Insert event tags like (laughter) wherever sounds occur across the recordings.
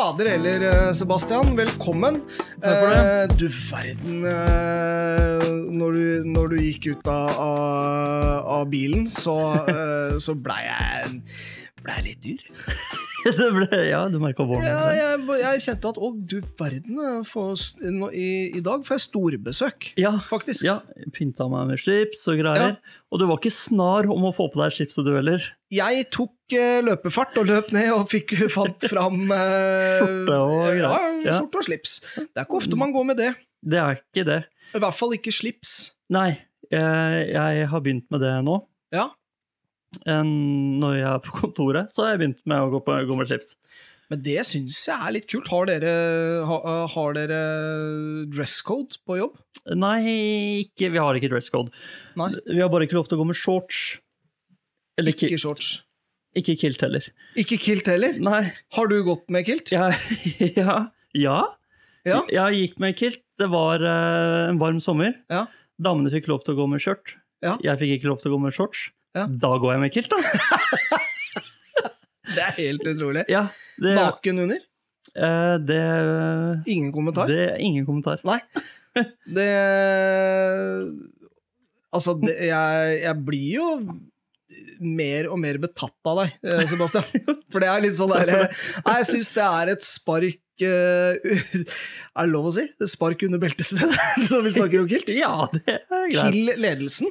fader heller, eh, Sebastian. Velkommen. Takk for det. Eh, du verden eh, når, du, når du gikk ut av, av, bilen, så, så blei jeg, ble jeg litt dyr. (laughs) det ble, ja, du merka våren. Ja, jeg, jeg kjente at å, du verden, for, får i, I dag får jeg storbesøk, ja, faktisk. ja, pynta meg med slips og greier. Og du var ikke snar om å få på deg slipset du heller. Jeg tok eh, løpefart og løp ned og fikk, (laughs) fant fram eh, Skjorte og greier. Ja, Ja. skjorte og slips. Det er ikke ofte man går med det. Det er ikke det. I hvert fall ikke slips. Nei, jeg, jeg har begynt med det nå. Ja, når jeg er på kontoret, så har jeg begynt med å gå, på, gå med slips. Men det syns jeg er litt kult. Har dere, ha, har dere dress code på jobb? Nei, ikke, vi har ikke dress code. Nei. Vi har bare ikke lov til å gå med shorts. Eller Ikke kilt. shorts. ikke kilt heller. Ikke kilt heller? Nei, Har du gått med kilt? Ja. (laughs) ja, ja. Ja. Jeg gikk med kilt. Det var uh, en varm sommer. Ja. Damene fikk lov til å gå med skjørt. Ja. Jeg fikk ikke lov til å gå med shorts. Ja. Da går jeg med kilt, da. (laughs) Det er helt utrolig. Ja, det, Naken under? Uh, det, Ingen kommentar? det er ingen kommentar. Nei. Det Altså, det, jeg, jeg blir jo mer og mer betatt av deg, eh, Sebastian. (laughs) For det er litt sånn der Nei, Jeg syns det er et spark eh, Er det lov å si? Spark under beltestedet (laughs) når vi snakker om kilt? Ja, det er greit. Til ledelsen.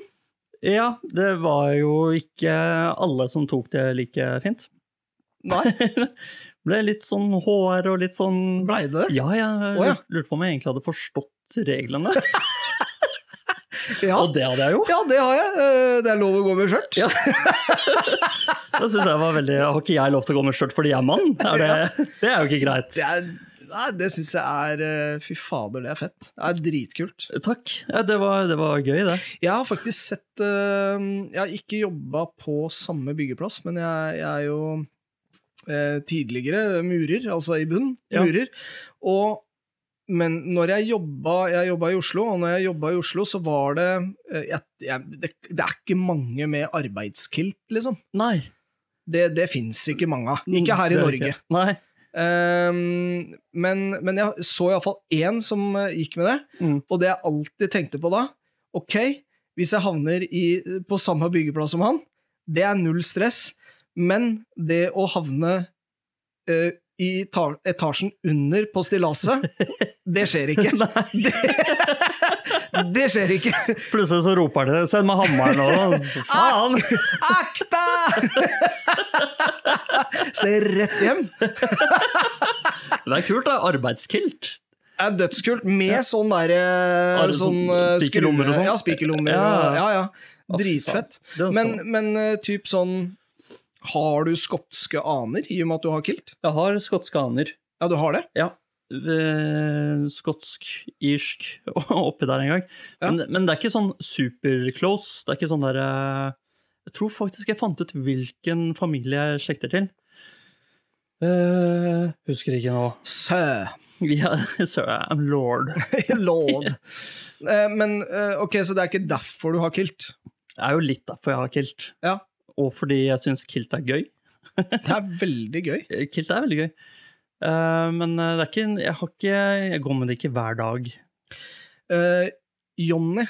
Ja, det var jo ikke alle som tok det like fint. Nei, (laughs) Ble litt sånn hår og litt sånn blei det? Ja, jeg oh, ja. lurte på om jeg egentlig hadde forstått reglene. (laughs) Ja. Og det hadde jeg jo. ja, det har jeg. Eh, Det er lov å gå med skjørt. Ja. (laughs) Det synes jeg var veldig Har ikke jeg lov til å gå med skjørt fordi jeg er mann? Er det, det er jo ikke greit. Det, er, nei, det syns jeg er eh, Fy fader, det er fett. Det er dritkult. Takk. Ja, det, var, det var gøy, det. Jeg har faktisk sett eh, Jeg har ikke jobba på samme byggeplass, men jeg, jeg er jo eh, tidligere murer, altså i bunn. Ja. Murer. Og men når jeg jobba Jeg jobba i Oslo, og når jeg jobba i Oslo, så var det jeg, jeg, det, det er ikke mange med arbeidskilt, liksom. Nei. Det, det fins ikke mange av. Ikke her i Norge. Nei. Ehm, men, men jeg så iallfall én som eh, gikk med det, Mm. og det jeg alltid tenkte på da Ok, hvis jeg havner i, på samme byggeplass som han, det er null stress, men det å havne uh, i ta etasjen under på stillaset, (laughs) det skjer ikke. Det, (laughs) det skjer ikke. Plutselig så roper de 'send meg hammeren' og (laughs) faen! Akta! Se rett hjem. (laughs) Det er kult, da. Arbeidskilt. Det er dødskult med sånn derre Ar- sånn, sånn eh, spikerlommer og sånn? Ja, spikerlommer. Ja. Ja, ja. Dritfett. Men, sånn. men eh, typ sånn Har du skotske aner i og med at du har kilt? Jeg har skotske aner. Ja, du har det? Ja. Eh, skotsk, irsk (laughs) oppi der en gang. Ja. Men, men det er ikke sånn super close. Det er ikke sånn der eh, Jeg tror faktisk jeg fant ut hvilken familie jeg slekter til. Eh, husker ikke nå. Sø. Ja, sir, I'm lord. (laughs) Lord. Uh, Men uh, ok, så det er ikke derfor du har kilt? Det er jo litt derfor jeg har kilt. Ja. Og fordi jeg syns kilt er gøy. (laughs) Det er veldig gøy. Kilt er veldig gøy. Men det er ikke Jeg har ikke Jeg går med det ikke hver dag. Jonny,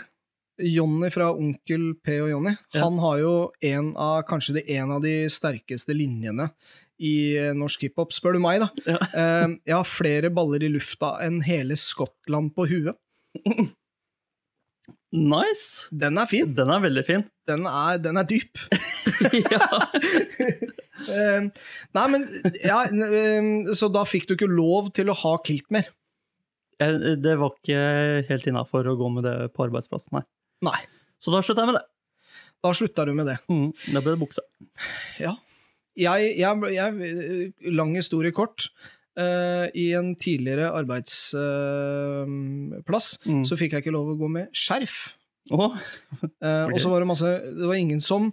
Jonny fra Onkel P og Jonny, Ja. han har jo en av, kanskje det en av de sterkeste linjene i eh, norsk hiphop, spør du meg, da. Ja. Uh, jeg har flere baller i lufta enn hele Skottland på huet. Nice! Den er fin. Den er veldig fin. Den er, den er dyp. (laughs) (laughs) ja. Eh, nei, men ja, Så da fikk du ikke lov til å ha kilt mer? Det var ikke helt innafor å gå med det på arbeidsplassen, nei. Nei. Så da slutta jeg med det. Da slutta du med det. Mm, da ble det bukse. Ja. Jeg, jeg, jeg, lang historie kort. Uh, I en tidligere arbeidsplass Mm. så fikk jeg ikke lov å gå med skjerf. Åh, (laughs) uh, Og så var det masse Det var ingen som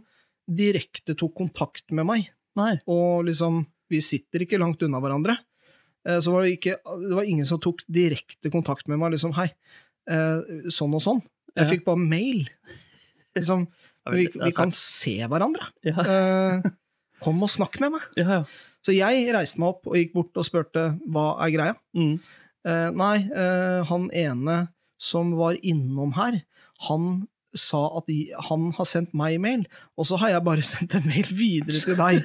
direkte tok kontakt med meg. nei. Og liksom Vi sitter ikke langt unna hverandre. Eh, så var det ikke Det var ingen som tok direkte kontakt med meg. Liksom, hei, eh, sånn og sånn. Jeg fikk bare mail. Liksom, vi, vi kan se hverandre. Ja, Eh, kom og snakk med meg. ja, ja. Så jeg reiste meg opp og gikk bort og spurte hva er greia. Mm. Eh, nei, eh, han ene som var innom her, han sa at de, han har sendt meg mail, og så har jeg bare (laughs) sendt en mail videre til deg.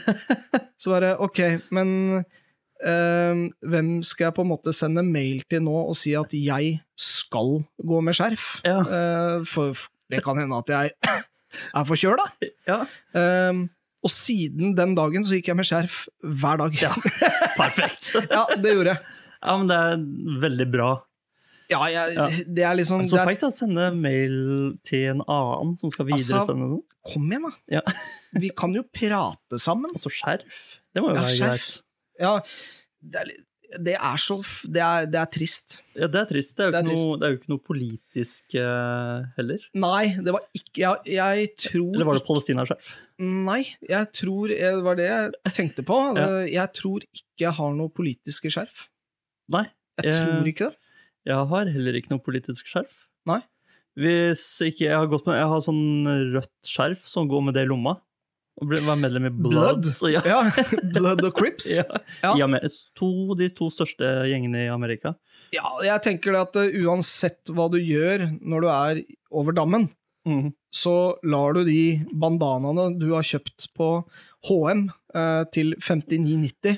så bare, ok, men eh, hvem skal jeg på en måte sende mail til nå og si at jeg skal gå med skjerf? Ja. Eh, for det kan hende at jeg (coughs) er forkjøla. ja. Um, og siden den dagen så gikk jeg med skjerf hver dag. Ja. (laughs) Perfekt. ja, det gjorde jeg. Ja, men det er veldig bra. Ja, jeg, Ja. det er liksom Så feigt å sende mail til en annen som skal Altså, videresende noe. Kom igjen, da. Ja. (laughs) Vi kan jo prate sammen. Og så skjerf. Det må jo være greit. Ja, det er, det er så Det er, det er trist. Ja, det er trist. Det er jo, ikke, trist. noe, det er jo ikke noe politisk uh, heller. Nei, det var ikke Jeg, jeg tror Eller var det palestinaskjerf? Nei, jeg tror Det var det jeg tenkte på. Ja. Jeg tror ikke jeg har noe politiske skjerf. Nei. Jeg jeg tror ikke det. Jeg har heller ikke noe politisk skjerf. Nei. Hvis ikke Jeg har gått med Jeg har sånn rødt skjerf som går med det i lomma. Og være medlem i Blood. Blood. Ja. Ja, (laughs) Blood og Crips. ja. To, de to største gjengene i Amerika. Ja, jeg tenker det at uh, uansett hva du gjør når du er over dammen, Mhm. så lar du de bandanaene du har kjøpt på HM eh, til 59,90,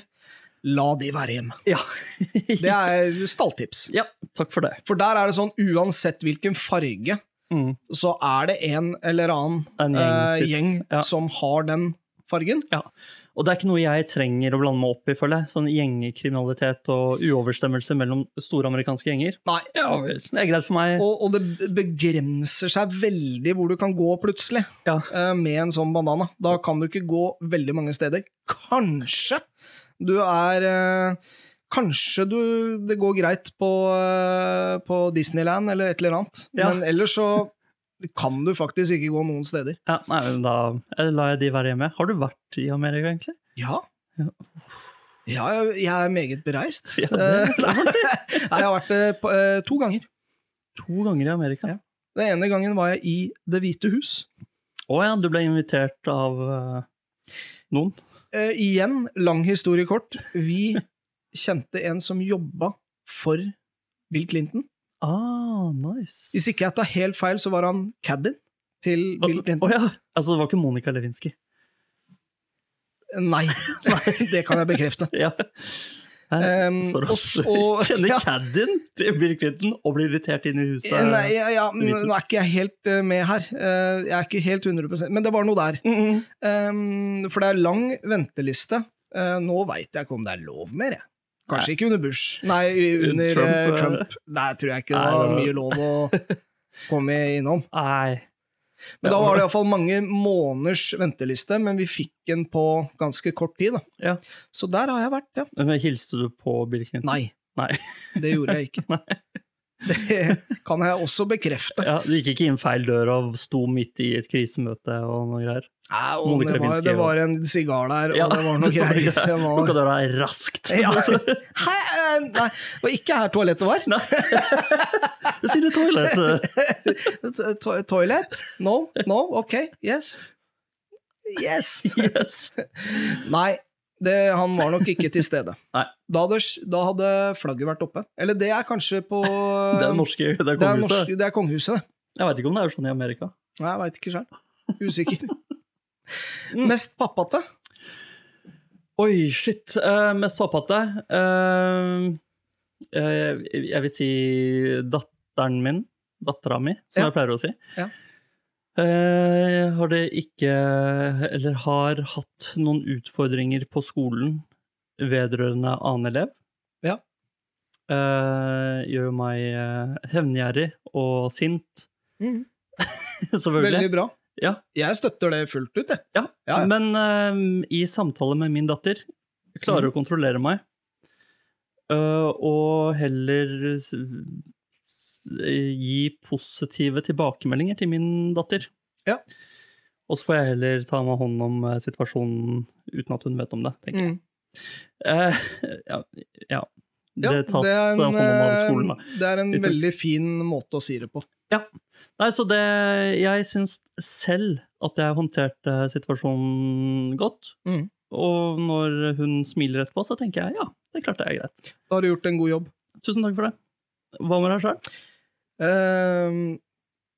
la de være hjemme. Ja. (laughs) Det er stalltips. ja, takk for det. For der er det sånn, uansett hvilken farge, mm. så er det en eller annen En gjeng eh, gjeng Ja. som har den fargen. Ja. Og det er ikke noe jeg trenger å blande meg opp i, føler jeg. Sånn gjengekriminalitet og uoverstemmelse mellom store amerikanske gjenger. Nei, Ja det er greit for meg. og, og det begrenser seg veldig hvor du kan gå plutselig Ja. eh, med en sånn bandana. Da kan du ikke gå veldig mange steder. Kanskje du er eh, Kanskje du, det går greit på, eh, på Disneyland eller et eller annet, Ja. men ellers så kan du faktisk ikke gå noen steder. Ja, nei, da eller lar jeg de være hjemme. Har du vært i Amerika, egentlig? Ja. Ja. Ja, jeg er meget bereist. Ja, det- Eh, (laughs) jeg har vært det eh, to ganger. To ganger i Amerika. Ja. Den ene gangen var jeg i Det hvite hus. Å ja, du ble invitert av uh, noen? Uh, igjen, lang historie kort. Vi kjente en som jobba for Bill Clinton. Ah, nice. Hvis ikke jeg tar helt feil, så var han caddien til Bill Clinton. ja, altså det var ikke Monica Lewinsky? Nei, (laughs) nei, det kan jeg bekrefte. (laughs) Ja. Um, raskt. så- (laughs) Kjenner ja. caddien til Bill Clinton og blir invitert inn i huset? Nei, ja, ja, nå er ikke jeg helt eh, med her. Eh, jeg er ikke helt 100% men det var noe der. Mm -hmm. Um, for det er lang venteliste. Nå veit jeg ikke om det er lov mer, jeg. Kanskje ikke under Bush. Nei, under Trump, eh, eh. Trump. Der tror jeg ikke det var mye lov å (laughs) komme innom. Nei. Men da var det iallfall mange måneders venteliste, men vi fikk den på ganske kort tid. da. Ja. Så der har jeg vært, ja. Men Hilste du på Bill Clinton? Nei, Nei. (laughs) det gjorde jeg ikke. (laughs) Nei. Det kan jeg også bekrefte. Ja, Du gikk ikke inn feil dør og sto midt i et krisemøte og noe greier? Nei, og det, var, det var en sigar der, Ja, og det var noe (laughs) greier. Det Lukka var... døra raskt. Ja. (laughs) Hæ? Eh, Nei, det var ikke her toalettet var. Nei. Du (laughs) sier det toilet. To toilet? No? No? Ok, yes. Yes. Yes. Nei, det, han var nok ikke til stede. Da hadde, da hadde flagget vært oppe. Eller det er kanskje på Det er norske, det er det er, norske, det er kongehuset. Jeg veit ikke om det er sånn i Amerika. Nei, jeg veit ikke sjøl. Usikker. Mm. Mest pappate? Oi, shit. Uh, mest pappate uh, uh, Jeg vil si datteren min. Dattera mi, som Ja. jeg pleier å si. Ja. Har det ikke Eller har hatt noen utfordringer på skolen vedrørende annen elev. Ja. Gjør meg hevngjerrig og sint, (laughs) selvfølgelig. Veldig bra. Ja. Jeg støtter det fullt ut, jeg. Ja, Ja, ja. men uh, i samtale med min datter klarer mm. å kontrollere meg. uh, og heller gi positive tilbakemeldinger til min datter. Ja. Og så får jeg heller ta meg hånd om eh, situasjonen uten at hun vet om det, tenker jeg. Mm. Eh, (laughs) ja, ja. Ja, det tas er en, hånd om av eh, skolen, da. Det er en Litt- veldig fin måte å si det på. Nei, så det Jeg syns selv at jeg håndterte situasjonen godt. Mm. Og når hun smiler etterpå, så tenker jeg ja, det klarte jeg greit. Da har du gjort en god jobb. Tusen takk for det. Hva med deg sjøl? Ehm,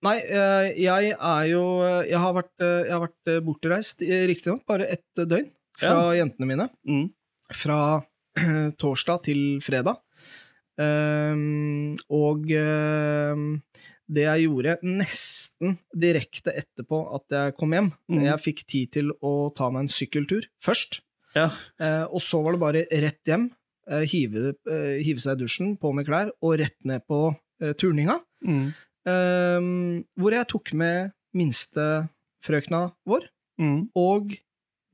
nei, eh, jeg er jo Jeg har vært, eh, jeg har vært eh, bortreist, eh, riktignok bare ett døgn fra jentene mine. Mm. Fra (clears throat) torsdag til fredag. Ehm, og ehm, det jeg gjorde nesten direkte etterpå at jeg kom hjem Mm. Jeg fikk tid til å ta meg en sykkeltur først. Ja. Eh, og så var det bare rett hjem, eh, hive, eh, hive seg i dusjen, på med klær, og rett ned på turninga. Mm. Ehm, hvor jeg tok med minstefrøkna vår, Mm. og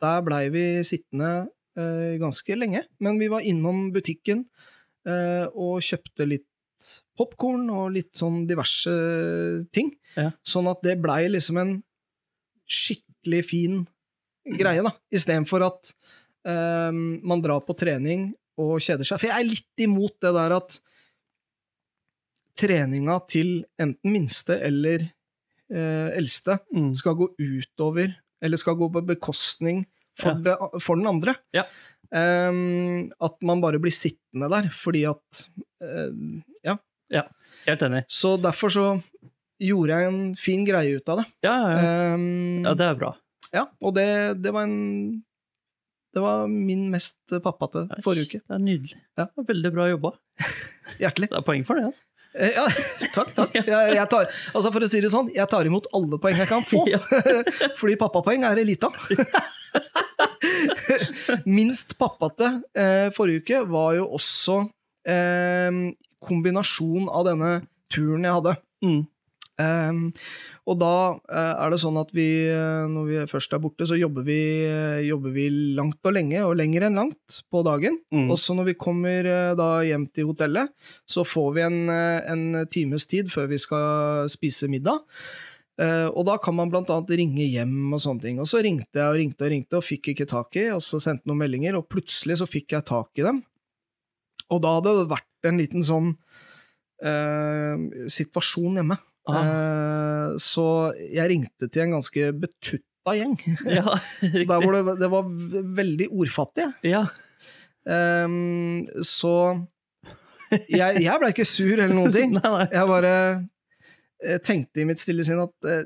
der blei vi sittende eh, ganske lenge. Men vi var innom butikken eh, og kjøpte litt popkorn og litt sånn diverse ting. Ja. Sånn at det blei liksom en skikkelig fin greie, da. Istedenfor at eh, man drar på trening og kjeder seg. For jeg er litt imot det der at treninga til enten minste eller eh, eldste Mm. skal gå utover, eller skal gå på bekostning for, Ja. det, for den andre. Ja. Um, at man bare blir sittende der, fordi at uh, Ja. Helt enig. Så derfor så gjorde jeg en fin greie ut av det. Ja, ja, ja. Ja det er bra. ja, og det, det var en Det var min mest pappate forrige uke. Det er nydelig. Ja. Veldig bra jobba. Hjertelig. Det er poeng for det, altså. Eh, Ja, (laughs) takk, takk. Jeg, jeg tar, altså for å si det sånn, jeg tar imot alle poeng jeg kan få. (laughs) Ja. (laughs) Fordi pappapoeng er elita. (laughs) Minst pappate eh, forrige uke var jo også eh, kombinasjon av denne turen jeg hadde. Mm. Eh, og da eh, er det sånn at vi, eh, når vi først er borte, så jobber vi, eh, jobber vi langt og lenge, og lenger enn langt, på dagen. Mm. Og så når vi kommer da hjem til hotellet, så får vi en, en times tid før vi skal spise middag. Eh, og da kan man annet ringe hjem og sånne ting. Og så ringte jeg og ringte og ringte og fikk ikke tak i, og så sendte noen meldinger, og plutselig så fikk jeg tak i dem. Og da hadde det vært en liten sånn eh, situasjon hjemme. Ah. Eh, så jeg ringte til en ganske betutta gjeng. (laughs) Ja. Der hvor det, det var veldig ordfattige. Ja. Eh, så jeg, jeg ble ikke sur eller noen ting. (laughs) Nei, nei. Jeg bare eh, tenkte i mitt stille sinn at eh,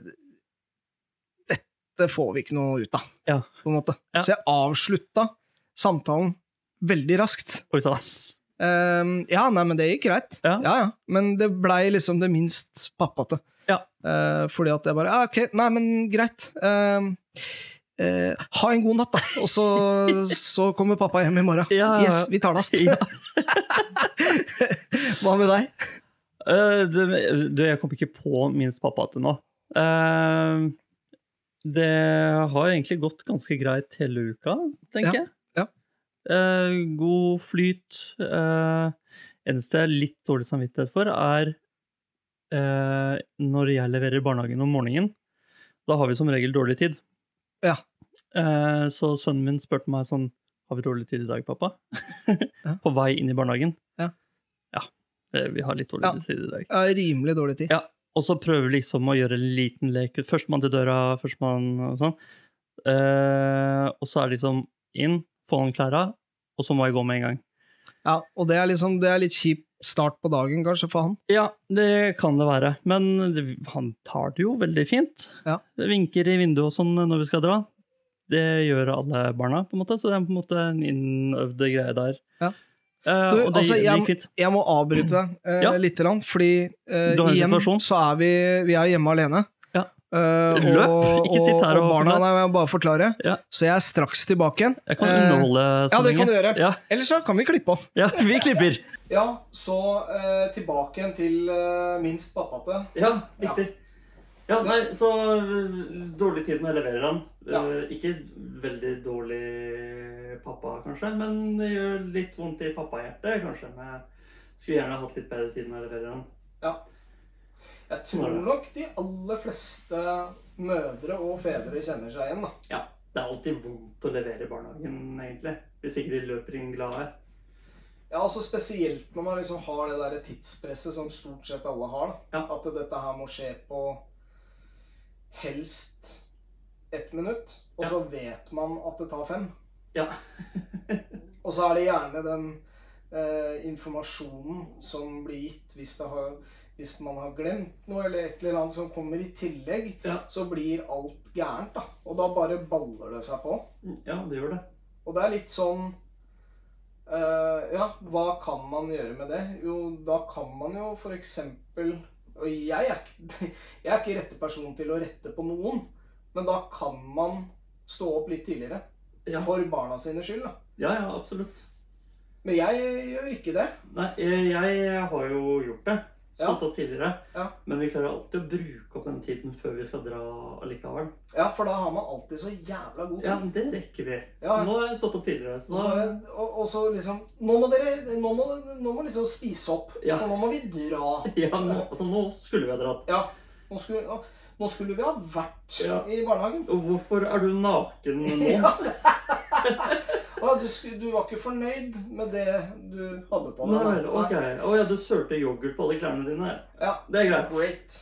dette får vi ikke noe ut av, Ja. på en måte. Ja. Så jeg avslutta samtalen veldig raskt. Oi sann. Ehm, ja, nei, men det gikk greit. Ja. ja. Men det blei liksom det minst pappate. Ja. Uh, fordi at jeg bare ah, Ok, nei, men greit. Ehm, eh, ha en god natt, da. Og så, (laughs) så kommer pappa hjem i morgen. Ja, ja, ja. Yes, vi tar last. (laughs) Ja. (laughs) Hva med deg? Eh, du, jeg kom ikke på minst pappa til nå. Eh, det har egentlig gått ganske greit hele uka, tenker Ja, jeg. ja. Eh, god flyt. Eneste jeg har litt dårlig samvittighet for, er eh, når jeg leverer barnehagen om morgenen. Da har vi som regel dårlig tid. Ja. Eh, så sønnen min spurte meg sånn Har vi dårlig tid i dag, pappa? (laughs) Ja. På vei inn i barnehagen. Ja. Vi har litt dårlig Ja. tid i dag. Ja, rimelig dårlig tid. Ja, og så prøver vi liksom å gjøre en liten lek. Førstemann til døra, førstemann og sånn. Eh, og så er det liksom inn, få an klærne, og så må jeg gå med en gang. Ja, og det er liksom Det er litt kjip start på dagen, kanskje, for han. Ja, det kan det være. Men det, han tar det jo veldig fint. Ja. Vinker i vinduet og sånn når vi skal dra. Det gjør alle barna, på en måte, så det er på en måte en innøvde greie der. Ja. Eh, Du, og det, altså, jeg- gikk fint. Jeg må avbryte deg uh, Ja. litt, grann, fordi en igjen så er vi, vi er hjemme alene. Ja. Uh, Løp, og, (laughs) ikke sitt her og, og barna. Nei, jeg bare forklare. Ja. Så jeg er straks tilbake igjen. Jeg kan underholde uh, Ja, det kan du gjøre. Ja, Ellers så kan vi klippe av. ja, vi klipper. (laughs) Ja, så tilbake igjen til minst pappate. Ja, riktig. Ja, nei, så dårlig tid når jeg leverer den. Ja. Øh, ikke veldig dårlig pappa, kanskje, men det gjør litt vondt i pappahjertet, kanskje. Men jeg skulle gjerne hatt litt bedre tid når jeg leverer den. Ja. Jeg tror nok de aller fleste mødre og fedre kjenner seg igjen, da. Ja, det er alltid vondt å levere i barnehagen, egentlig. Hvis ikke de løper inn glade. Ja, altså Spesielt når man liksom har det der tidspresset som stort sett alle har. Ja. At dette her må skje på helst ett minutt, og Ja. så vet man at det tar fem. Ja. (laughs) Og så er det gjerne den eh, informasjonen som blir gitt hvis, det har, hvis man har glemt noe, eller et eller annet som kommer i tillegg, Ja. så blir alt gærent. da. Og da bare baller det seg på. ja, det gjør det. Og det er litt sånn eh, Ja, hva kan man gjøre med det? Jo, da kan man jo for eksempel Og jeg er, (laughs) jeg er ikke rette person til å rette på noen, men da kan man stå opp litt tidligere. Ja, For barna sine skyld, da. ja, ja absolutt. Men jeg gjør ikke det. Nei, jeg, jeg har jo gjort det. Stått opp tidligere. Ja. Men vi klarer alltid å bruke opp den tiden før vi skal dra allikevel. Ja, for da har man alltid så jævla god tid. Ja, men det rekker vi. Ja. Nå har jeg stått opp tidligere. Så så, da, og, og så liksom Nå må dere Nå må, nå må liksom spise opp. Ja. For nå må vi dra. (laughs) ja, nå, altså, nå skulle vi ha dratt. Ja. Nå skulle, å, nå skulle vi ha vært Ja. i barnehagen. Og hvorfor er du naken nå? (laughs) Ja. (laughs) Å, du, du var ikke fornøyd med det du hadde på Nei deg? vel, ok. Å ja, du sølte yoghurt på alle klærne dine. Ja, Det er greit. great.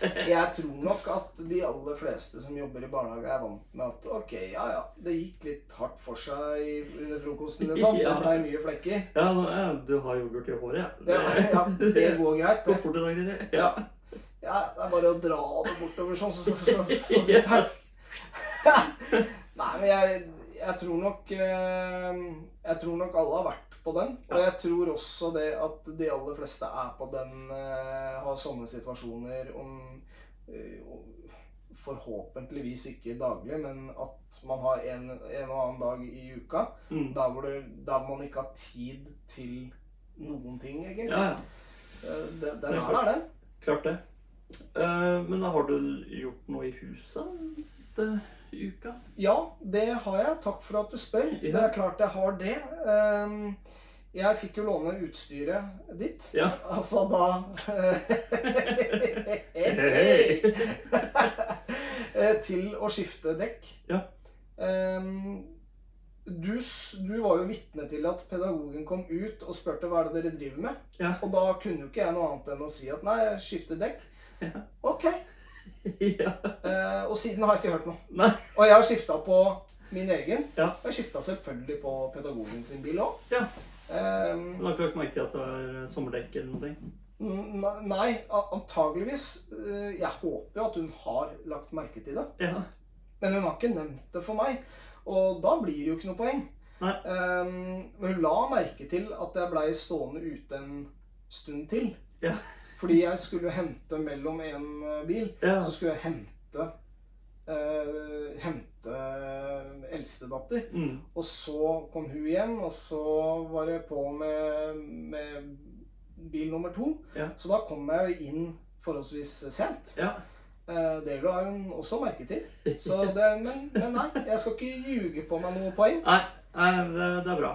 Jeg tror nok at de aller fleste som jobber i barnehage, er vant med at ok, ja ja, det gikk litt hardt for seg under frokosten, liksom. Det ble mye flekker. Ja, ja, du har yoghurt i håret, ja. Det, ja, det går greit, går det. fort i dag, dere. Ja. ja, det er bare å dra det bortover sånn, så, så, så, så, så så, så, så. Nei, men jeg, jeg tror nok eh, Jeg tror nok alle har vært på den. Og jeg tror også det at de aller fleste er på den, eh, har sånne situasjoner om eh, Forhåpentligvis ikke daglig, men at man har en, en og annen dag i uka Mm. der hvor, det, der man ikke har tid til noen ting, egentlig. Ja, ja. Eh, Det, den er den. Klart det. Uh, men har du gjort noe i huset den siste uka? Ja, det har jeg. Takk for at du spør. Ja. Det er klart jeg har det. Ehm, Jeg fikk jo låne utstyret ditt. Ja. (laughs) Altså da. (laughs) (laughs) Eh, Til å skifte dekk. Ja. Ehm, Du, du var jo vitne til at pedagogen kom ut og spurte hva er det dere driver med. Ja. Og da kunne jo ikke jeg noe annet enn å si at nei, skifte dekk. Ja. Ok. Ja. Eh, og siden har jeg ikke hørt noe. Nei. Og jeg har skifta på min egen. Ja. Jeg skifta selvfølgelig på pedagogen sin bil òg. Ja. Um, Men har ikke lagt merke til at det er sommerdekk eller noe? n- nei, antageligvis. eh, Jeg håper jo at hun har lagt merke til det. Ja. Men hun har ikke nevnt det for meg. Og da blir det jo ikke noe poeng. Um, hun la merke til at jeg blei stående ute en stund til. Ja. Fordi jeg skulle hente mellom en eh, bil. Ja. Så skulle jeg hente eh, Hente eldstedatter. Mm. Og så kom hun hjem, og så var det på med, med bil nummer to. Ja. Så da kom jeg jo inn forholdsvis sent. Ja. Eh, Det la hun også merke til. Så det, men, men nei, jeg skal ikke ljuge på meg noe poeng. Nei, nei, det, er bra.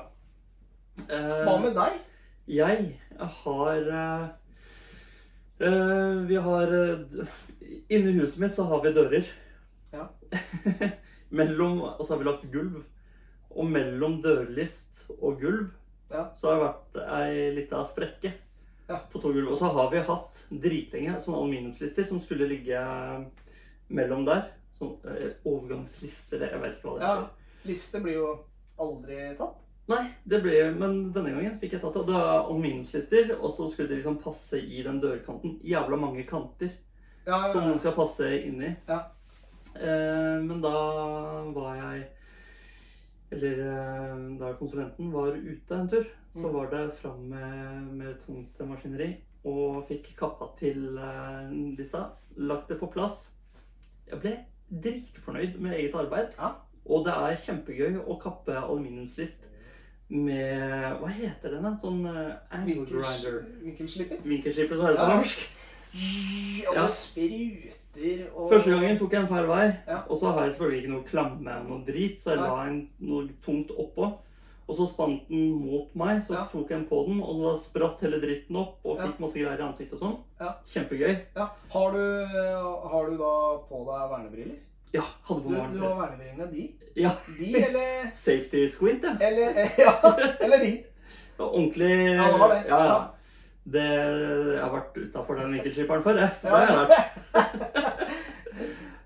Eh, Hva med deg? Jeg har eh, eh, Vi har uh, Inni huset mitt så har vi dører. Ja. (laughs) mellom Og så har vi lagt gulv. Og mellom dørlist og gulv Ja. så har det vært ei lita sprekke Ja. på to gulv. Og så har vi hatt dritlenge sånne aluminiumslister som skulle ligge mellom der. Sånn eh, overgangslister, jeg vet ikke hva det Ja. Lister Liste blir jo aldri tatt. Nei, det ble, men denne gangen fikk jeg tatt det. Det er aluminiumslister, og så skulle det liksom passe i den dørkanten. Jævla mange kanter Ja, som ja, den skal passe inni. Ja. Eh, men da var jeg Eller eh, da konsulenten var ute en tur, så Mm. var det fram med, med tungt maskineri og fikk kappa til eh, disse. Lagt det på plass. Jeg ble dritfornøyd med eget arbeid. Ja. Og det er kjempegøy å kappe aluminiumslist med Hva heter den, da? Sånn uh, angle Vinkels, grinder. vinkelslipper. Vinkelslipper, så heter det på Ja. norsk. Og Ja. det spruter og Første gangen tok jeg en feil vei, Ja. og så har jeg selvfølgelig ikke noe klamme og noe drit, så jeg la en, noe tungt oppå. Og så spant den mot meg, så Ja. tok jeg den på den, og da spratt hele dritten opp og Ja. fikk masse greier i ansiktet og sånn. Ja. Kjempegøy. Ja. Har, du, har du da på deg vernebriller? Ja, hadde på du du har vernebrillene de? Ja. De, (laughs) eller Safety squint, ja. Eller, (laughs) ja, eller de. Ja, Ordentlig Ja, det var det. Ja, ja. Det, jeg har vært utafor den vinkelskipperen før, jeg. Så det har jeg vært. (laughs)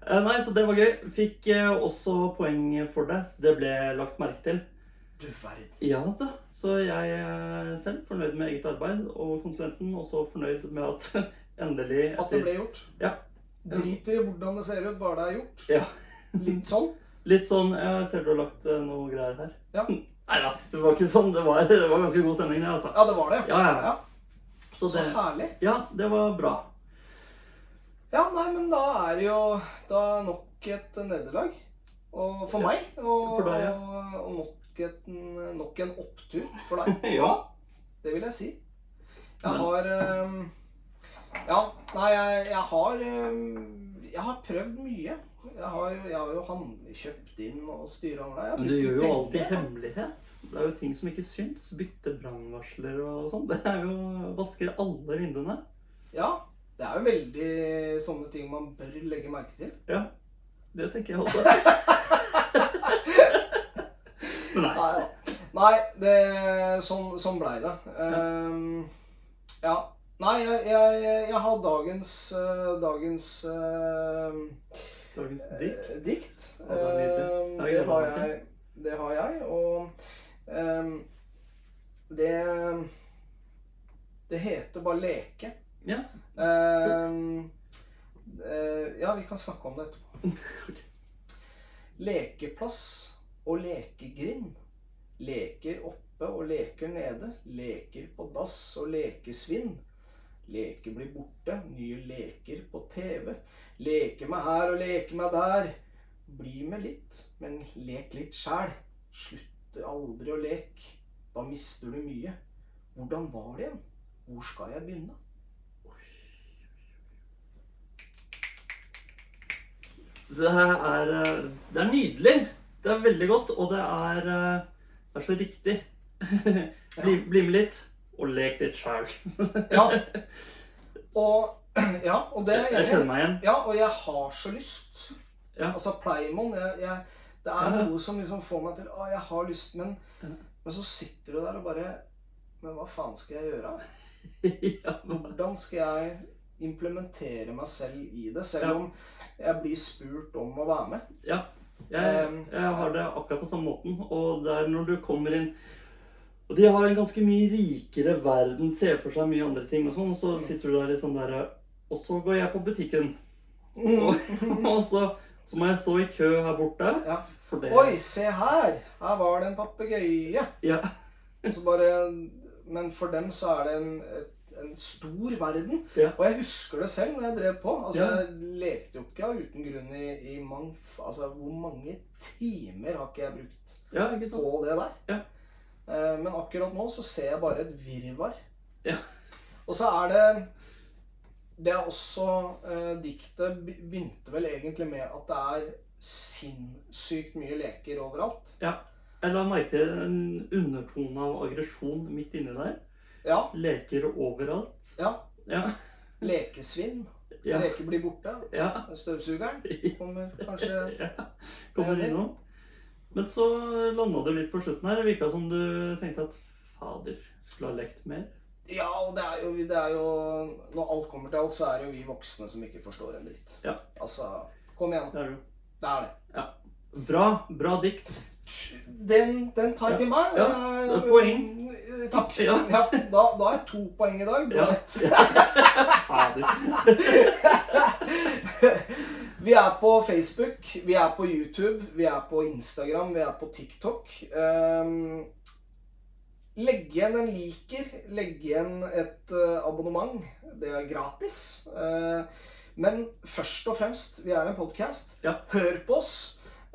Eh, Nei, så så det var gøy. Fikk eh, også poeng for det. Det ble lagt merke til. Du verden. Ja da. Så jeg er selv fornøyd med eget arbeid, og konsulenten også fornøyd med at endelig At det ble gjort. Ja. Driter i hvordan det ser ut, bare det er gjort. Ja. Litt sånn. (laughs) Litt sånn Jeg ser du har lagt eh, noe greier her. Ja. (laughs) Nei da, det var ikke sånn. Det var, (laughs) det var ganske god stemning, det, altså. Ja, det var det. Ja, ja. Ja. Så Så det, herlig. ja, det var bra. Ja, nei, men da er det jo da nok et nederlag. Og for meg. Og, for deg, og, og nok, et, nok en opptur for deg. Ja. Det vil jeg si. Jeg har øhm, Ja, nei, jeg, jeg har Jeg har prøvd mye. Jeg har jeg har jo hand, kjøpt inn og styra over det. Men du gjør jo alltid jeg. hemmelighet. Det er jo ting som ikke syns. Bytte brannvarsler og sånn. Det er jo Vasker alle vinduene. Ja. Det er jo veldig sånne ting man bør legge merke til. Ja. Det tenker jeg også. (laughs) Men nei. Nei. Nei, det, sånn, sånn blei det. Ehm, ja. Nei, jeg, jeg, jeg har dagens, eh, dagens eh, Dagens dikt. eh, dikt. Det Det har jeg det har jeg, og um, det Det heter bare leke. Ja. Um, ja, vi kan snakke om det etterpå. (laughs) Lekeplass og lekegrind. Leker oppe og leker nede. Leker på dass og lekesvinn. Leker blir borte, nye leker på TV. Leke meg her og leke meg der. Bli med litt, men lek litt sjæl. Slutt aldri å leke. Da mister du mye. Hvordan var det igjen? Hvor skal jeg begynne? Det her er eh, Det er nydelig. Det er veldig godt, og det er, eh, det er så riktig. (laughs) bli, bli med litt, og lek litt sjæl. (laughs) Ja. Og, (clears throat) ja, og det Jeg, Jeg kjenner meg igjen. Ja, og jeg har så lyst. Ja. Altså Pleimon jeg, jeg, Det er Ja. noe som liksom får meg til Å, jeg har lyst, men, Ja. men så sitter du der og bare Men hva faen skal jeg gjøre? (laughs) Hvordan skal jeg implementere meg selv i det, selv om jeg blir spurt om å være med? ja. Jeg, jeg har det akkurat på samme måten. Og det er når du kommer inn Og de har en ganske mye rikere verden, ser for seg mye andre ting og sånn, og så sitter du der liksom sånn der Og så går jeg på butikken, og, (laughs) og så, så må jeg stå i kø her borte. Ja. Oi, se her! Her var det en papegøye. Ja. Men for dem så er det en, en stor verden. Ja. Og jeg husker det selv når jeg drev på. Altså, Ja. Jeg lekte jo ikke uten grunn i, i mange, Altså, hvor mange timer har ikke jeg brukt på det der? Ja. Eh, men akkurat nå så ser jeg bare et virvar. Ja. Og så er det Det er også eh, Diktet begynte vel egentlig med at det er sinnssykt mye leker overalt. Jeg la merke til en undertone av aggresjon midt inni der. Ja. Leker overalt. ja. Ja. Lekesvinn. Ja. Leker blir borte. ja. Støvsugeren (laughs) kommer kanskje ja. Kommer innom. Men så landa du litt på slutten her. Det virka som du tenkte at fader, skulle ha lekt mer. Ja, og det er, jo, det er jo Når alt kommer til alt, så er det jo vi voksne som ikke forstår en dritt. Ja. Altså, kom igjen. Det er du. Det er det. Ja. Bra. Bra dikt. Den, den tar jeg til meg. Ja, det er poeng. Takk. Ja. Ja, da, da er to poeng i dag. Du Ja. ett. (laughs) Fader. (laughs) Vi er på Facebook, vi er på YouTube, vi er på Instagram, vi er på TikTok. Um, legg igjen en liker, legg igjen et eh, abonnement. Det er gratis. Uh, men først og fremst, vi er en podkast. Ja. Hør på oss.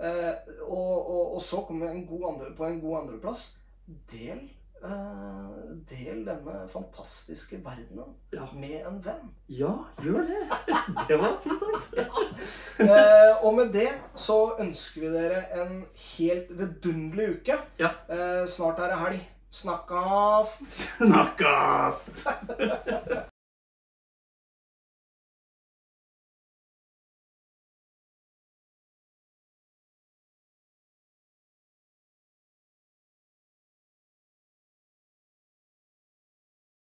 Uh, og, og, og så kommer en god andre, på en god andreplass. Del, del denne fantastiske verdenen Ja. med en venn. ja, gjør det. (laughs) Det var fint sagt. (laughs) Eh, og med det så ønsker vi dere en helt vidunderlig uke. Ja. Eh, snart er det helg. Snakkast! Snakkast! (laughs)